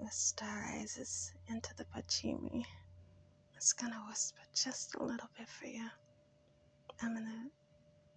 with star rises into the Pachimi. It's gonna whisper just a little bit for you. I'm in the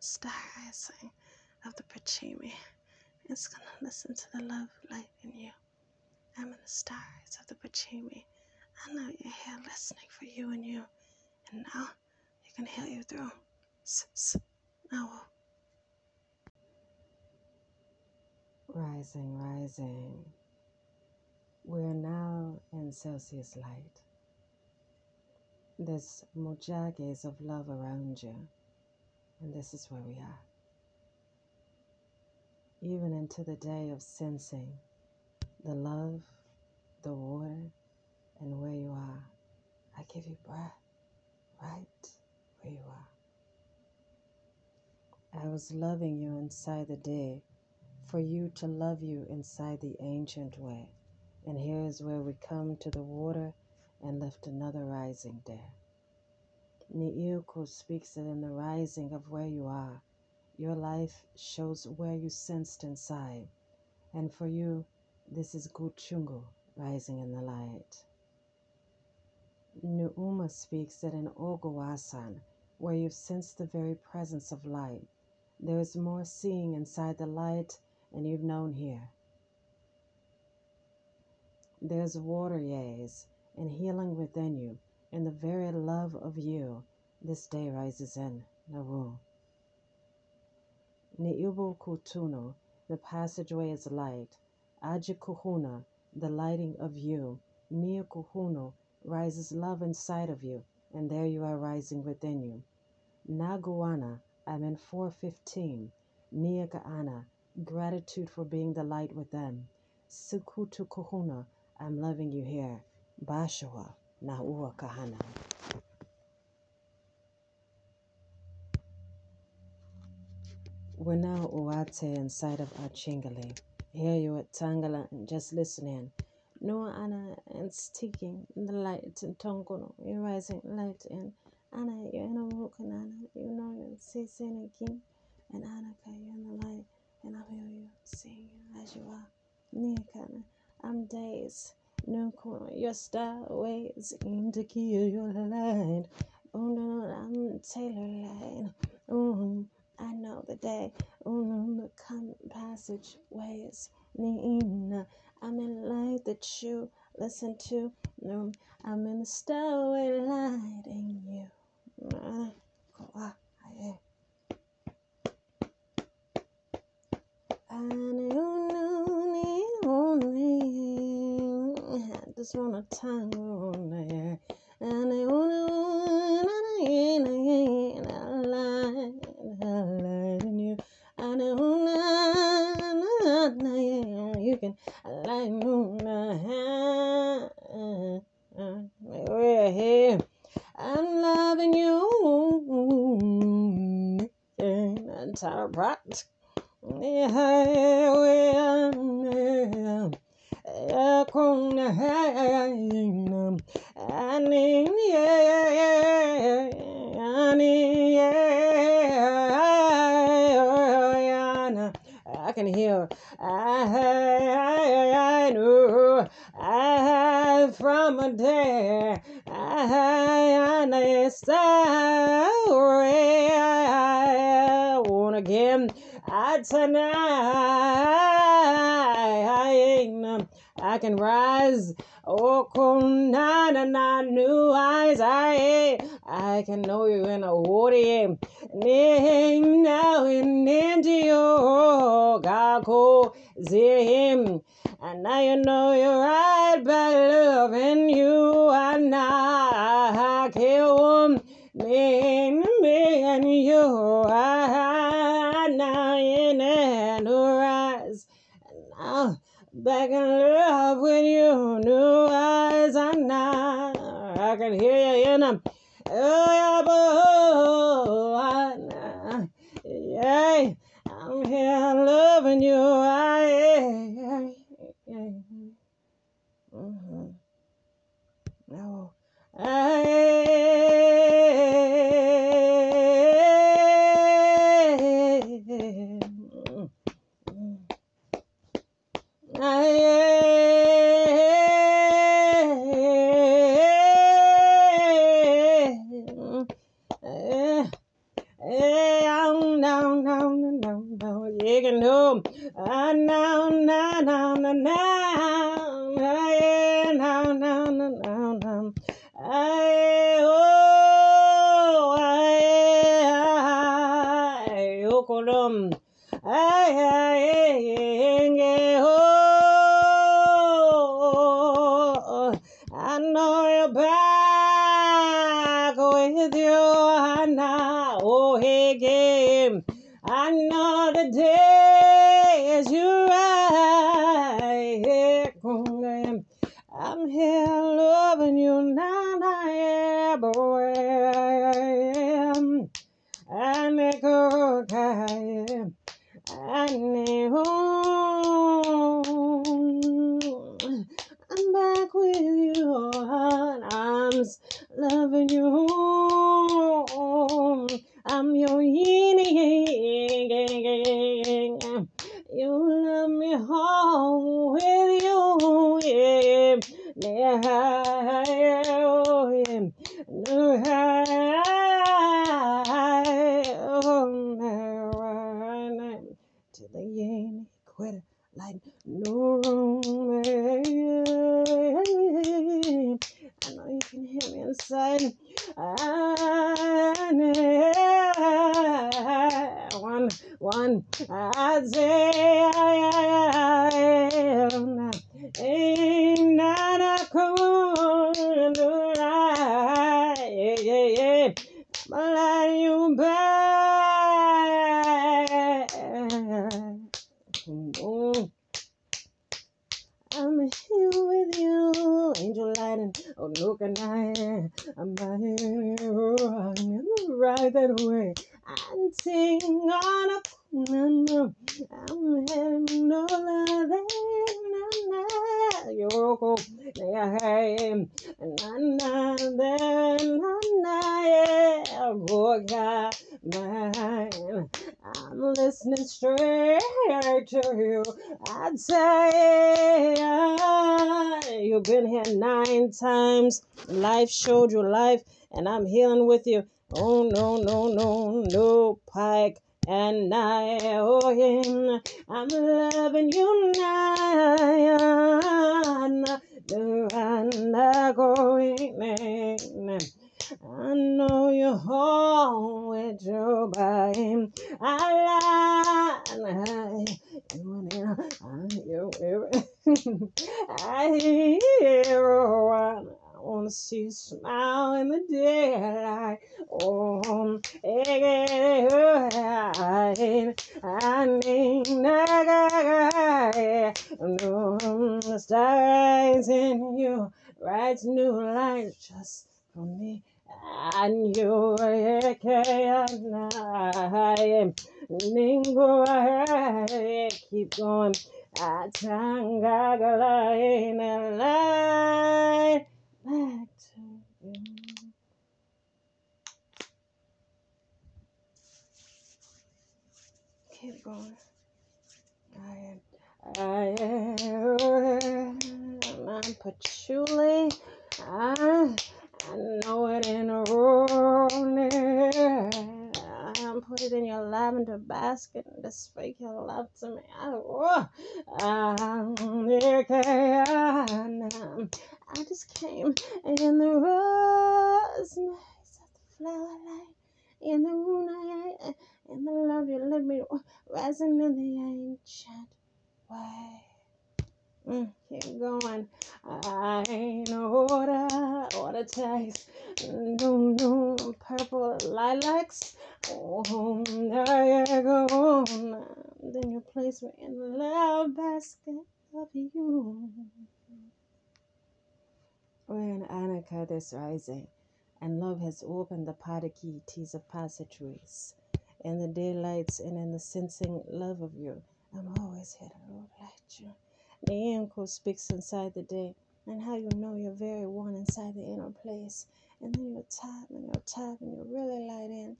star rising of the Pachimi. It's gonna listen to the love light in you. I'm in the stars of the Pachimi. I know you're here listening for you and you. And now you can hear you through. S-s- Now, Rising, rising. We're now in Celsius light. There's mujages of love around you, and this is where we are. Even into the day of sensing the love, the water, and where you are, I give you breath right where you are. I was loving you inside the day for you to love you inside the ancient way. And here is where we come to the water and lift another rising there. Niiuko speaks that in the rising of where you are, your life shows where you sensed inside. And for you, this is Guchungu rising in the light. Nuuma speaks that in Ogawasan, where you've sensed the very presence of light, there is more seeing inside the light and you've known here. There's water yays and healing within you, and the very love of you this day rises in Naru. Niubu Kutuno, the passageway is light. Ajikuhuna, the lighting of you. Niukuhuno, rises love inside of you, and there you are rising within you. Naguana, I'm in 415. Niakaana, gratitude for being the light within. Sukutu Kuhuna, I'm loving you here. Bashawa, Naua Kahana. We're now Uate inside of Achingali. Here you at Tangala and just listening. No Anna and sticking the light in Tongono. You're rising light in Anna, you're in a walk and Anna, you know you're seeing king. And Anna, you're in the light and I hear you you as you are. near, Nikana, I'm days. No corner, your star ways into kill your light. Oh no, I'm Taylor Lane. Oh, I know the day. Oh no, the come passage ways. Nina, I'm in light that you listen to. No, I'm in the starway lighting you. Ah, ah. I just wanna time on there. And I wanna from a day I wanna give I tonight I can rise. Oh, na na na new eyes. I I can know you in a water. Now in Indio, oh, Gako Zim. And now you know you're right by loving you. And I kill me, me and you. I now in and rise. And now back in love with you. New eyes and now I can hear you in them. Oh, yeah, boy. Yeah, I'm here loving you. I, na na na na. To you. I'd say uh, you've been here nine times. Life showed you life, and I'm healing with you. Oh no no no no Pike and I oh him. I'm loving you now. No, I'm going. I know you're home with by him. I lie. You I hear one. I wanna see you smile in the daylight. Oh, eh, I need no stars in you. Writes new lines just for me and you can Ningo keep going Atangagala in a line back to you. Keep going. I am, I am I'm patchouli. I I know it in a room. Put it in your lavender basket and just speak your love to me. I, oh, um, I just came in the rose, flower light, in the moonlight, in the love you let me rising in the ancient way. Mm, keep going. I know what I what it takes. No, no, purple lilacs. Oh, there you go. Then you place me in the love basket of you. We're in Annika this rising, and love has opened the keys of passageways. In the daylights and in the sensing love of you, I'm always here to light you. The anchor speaks inside the day, and how you know you're very one inside the inner place. And then you're tap and you're tap and you're really light in.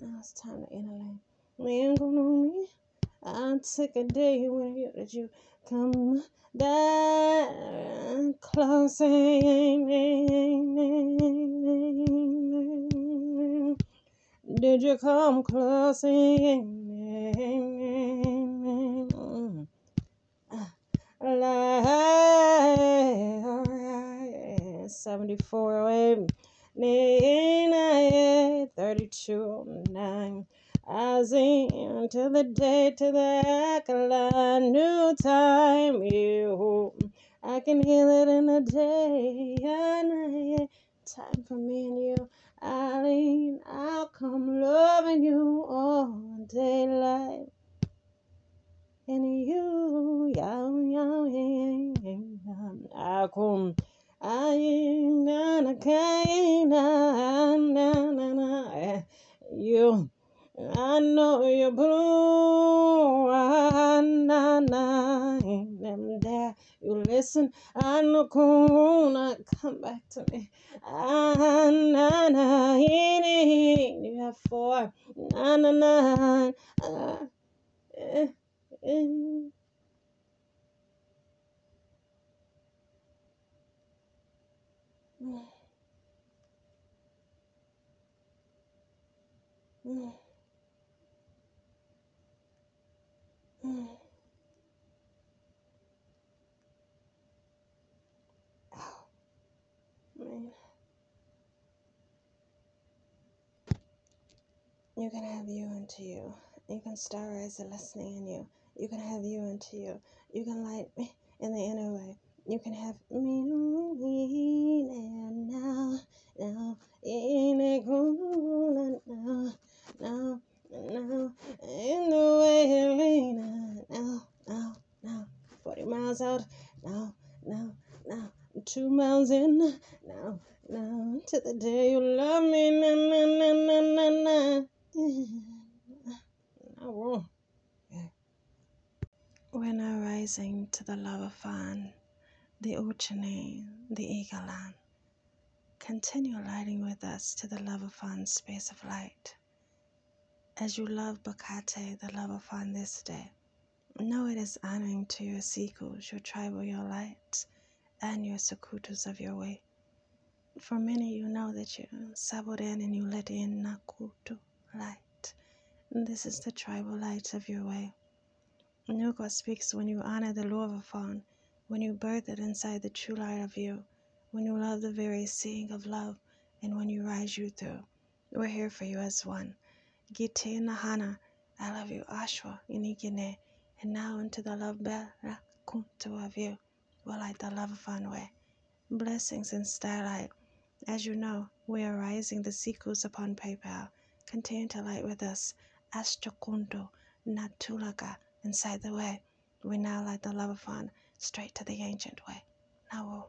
Now it's time to inner lane. The anchor know me. I took a day when you that you come that close. Did you come close? 74 away. Nina, 32, 9. I to the day, to the Akala, new time, you. I can hear it in the day and night. Time for me and you. I lean, I'll come loving you all daylight. And you, yow, yow, yow, yow, I come. You I know you're blue na na them there you listen I know gonna come back to me ah na na you have four na na na ah, eh, eh. Mm. You can have you into you. You can star as a listening in you. You can have you into you. You can light me in the inner way. You can have me and now, now, in a now, now, now, in the way now, now, now, now, 40 miles out, now, now, now, two miles in, now, now, to the day you love me, na, na, na, na, na, na. Oh, We're now rising to the lava fan, the Uchane, the Eagle Land. Continue lighting with us to the lava fan space of light. As you love Bakate, the love of fan this day, know it is honoring to your Sikus, your tribal, your lights, and your Sakutus of your way. For many, you know that you saboten and you let in Nakutu light. This is the tribal light of your way. Nuka speaks when you honor the Lova fawn, when you birth it inside the true light of you, when you love the very seeing of love, and when you rise you through. We're here for you as one. Gite Nahana, I love you, Ashwa, Inigine, and now into the love bella kuntu of you, will light the love way. Blessings in starlight. As you know, we are rising the sequels upon PayPal. Continue to light with us. Ashtakundu, Natulaga, inside the way. We now light the love straight to the ancient way. Now,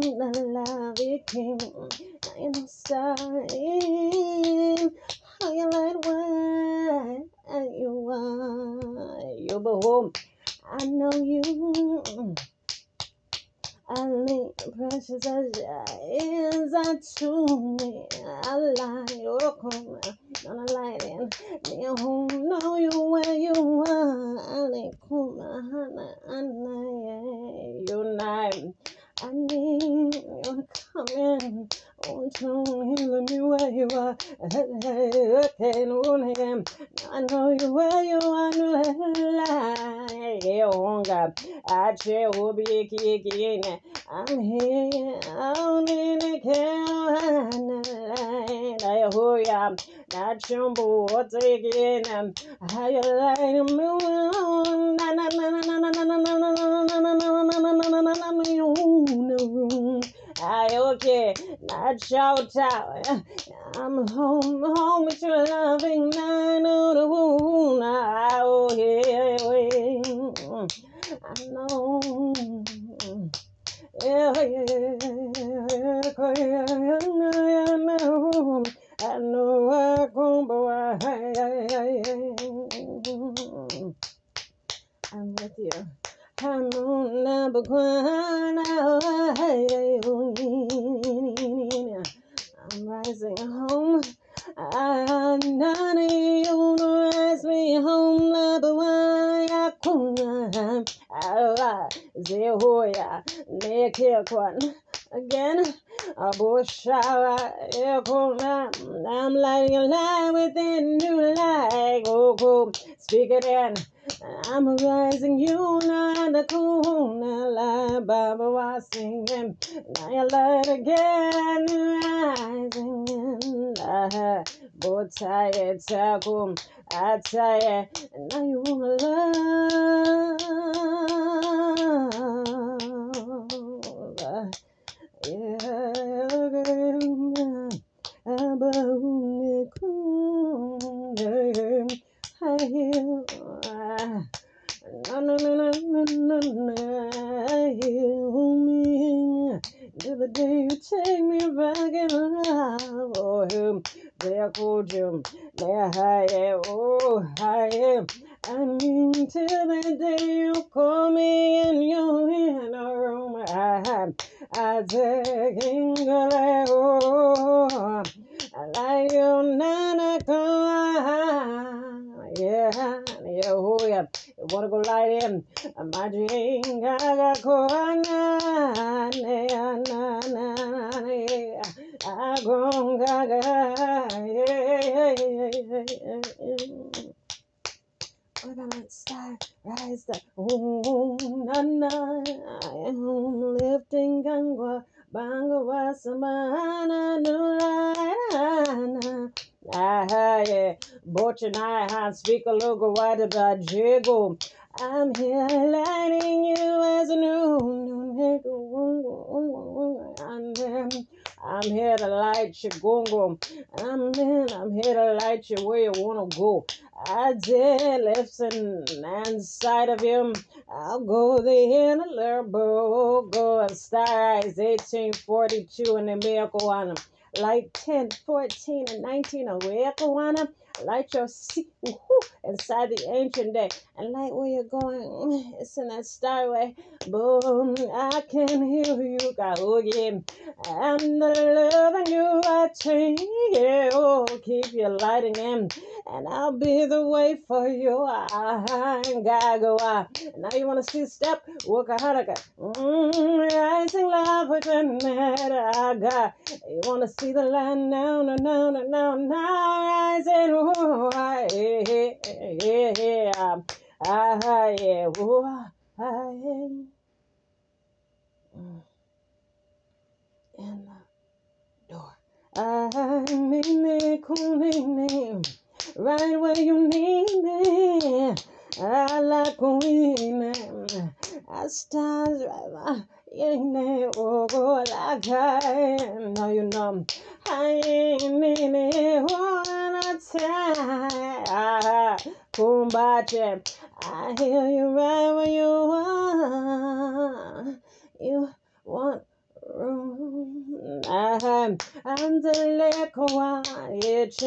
la love la, came. Oh, God. I shall be kicking. I'm here. I'm in the Carolina. I hold ya. Jumbo. What's again? How you like to move? Na na na na na na na na na na na na na na na na na na na na I okay. Not shout out. I'm home, home with your loving nine on the wound. Oh, yeah, I know. Yeah, yeah, yeah, yeah, I know I come, but I'm with you. I'm. I'm rising home. I'm not rise me home. One. Zehoya, Nekekwan. Again, Abushawa, Ekona. I'm lighting a light within you, like, oh, oh. speak it in. I'm rising you na the kuna la baba was singing now you light again rising in the tired takum I tell you now you wanna love Mm-hmm. Oh. You wanna go light in? Imagine Gaga Koana, na na na na, Agong Gaga, yeah, gonna start rise up. Oh, na na, I am lifting gangwa, bango wasamana nulana. Ah, and I have speak a little white about jiggle. I'm here lighting you as a. And um, I'm here to light your gongo. I'm in, I'm here to light you where you wanna go. I did listen inside of him. I'll go the inner go and eyes 1842 in the miracle on him. Like 10, 14, and 19 away Kawana. Light your seat inside the ancient day. And light where you're going. mm, It's in that starway. Boom. I can hear you. God, oh yeah. And the loving you I take. Yeah, oh, keep your lighting in. And I'll be the way for you. I gotta go. Now you wanna see step? Haraka. Mm, rising love within that I got. You wanna see the land now, no, no, no, no, now rising, oh, ah, ah, oh, ah. Mm, in the door. I'm in the corner, right where you need me. I like when I stars right in there, oh, like I know you know. I ain't in it one time. I hear you right where you are. You want room. I'm the quiet.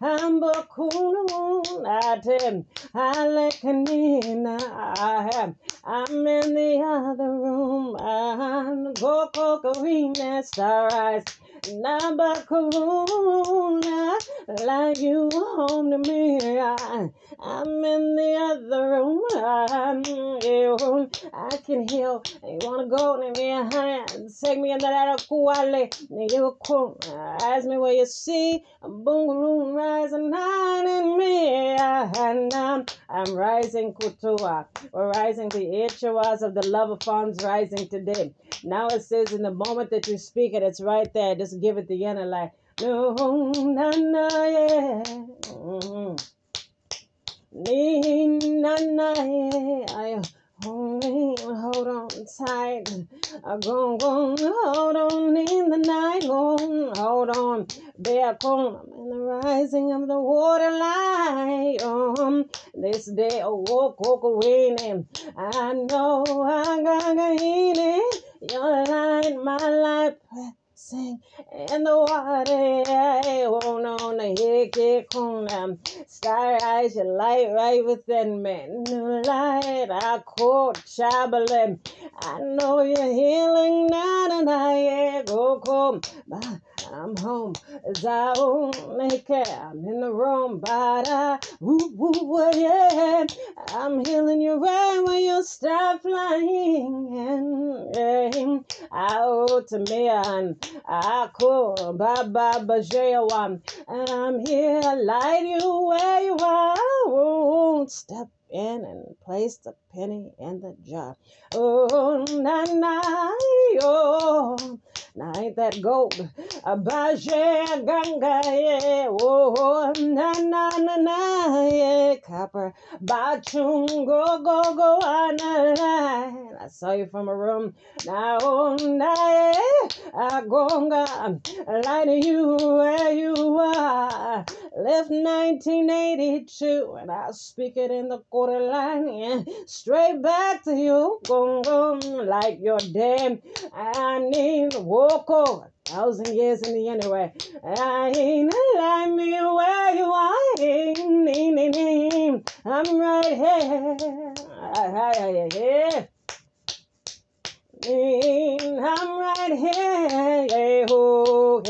I'm bakunu. Atem. Alekanina. I'm I'm in the other room. I'm go go stars. Nabakaruna, like you home to me. I, I'm in the other room. I'm, you, I can heal. You wanna go? Let me hand. Take me in that kuale. You come. Ask me where you see a boom rising high in me. And I'm, I'm rising kutua. We're rising the Ichawas of the love of funds rising today. Now it says in the moment that you speak it, it's right there. Just give it the end like no na na yeah. Mhm. Na na yeah. Ay, Hold on tight. I'm going, going, hold on in the night. Hold, hold on. Back on in the rising of the water light. Um, this day I walk, walk away. I know I got healing. Your light, my light sing in the water. Oh no, the hick on them. Star eyes, your light right within me. New light, I caught traveling. I know you're healing now, and I go come. I'm home. As I only care. I'm in the room, but I, woo, woo, yeah. I'm healing you right when you start flying. And yeah, out to me, and I could, ba, ba, ba. And I'm here, light you where you are. Won't step in and place the penny in the jar. Oh, na, na, oh. Now ain't that gold? Abaje ganga yeah, oh na na na na yeah, copper. Bachung go go ah, go on I saw you from a room. Now oh na yeah, agonga light you where you are. Left 1982 and I speak it in the quarter line. Yeah. Straight back to you, gong gong like you're dead. I need walk over thousand years in the anyway. I ain't like me where you are. I'm right here. I'm right here. Hey, ho, hey, ho,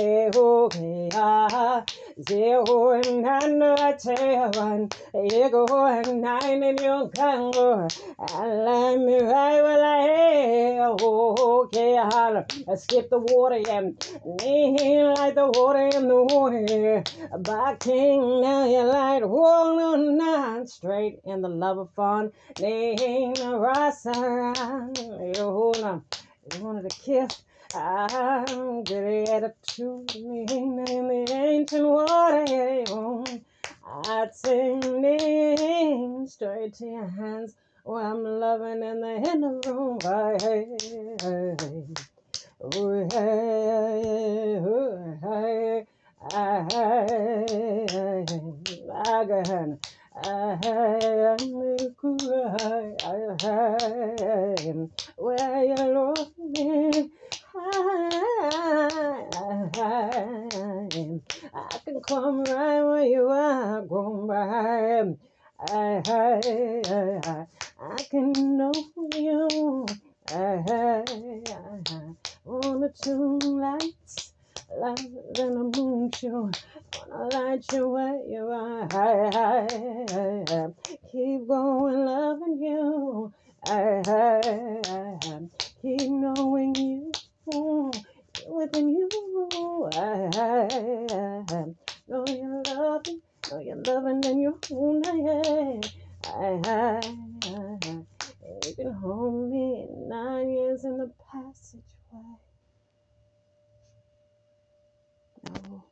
hey, ah. Zero and I seven, ego and nine in your kango. And me right while I. Okay, holler. Skip the water, yeah. Name like the water in the water. By King, now you light one on nine straight in the love of fun. Name around. You wanted to kiss. I'm good attitude in the ancient water. I'd sing names straight to your hands. Oh, I'm loving in the in the room. Hey, hey, hey. Oh, hey, oh, hey, hey, hey. I am where you love me. I can come right where you are, go by. I, I, I, I can know you. I, I, I, on the two lights, lighter than a moon show. Wanna light you where you are. I, I, I, keep going loving you. I, I, I, keep knowing you. Within you, I, I, I, know you're loving, know you're loving and you're own. I, I, I, I, you can hold me nine years in the passageway. No.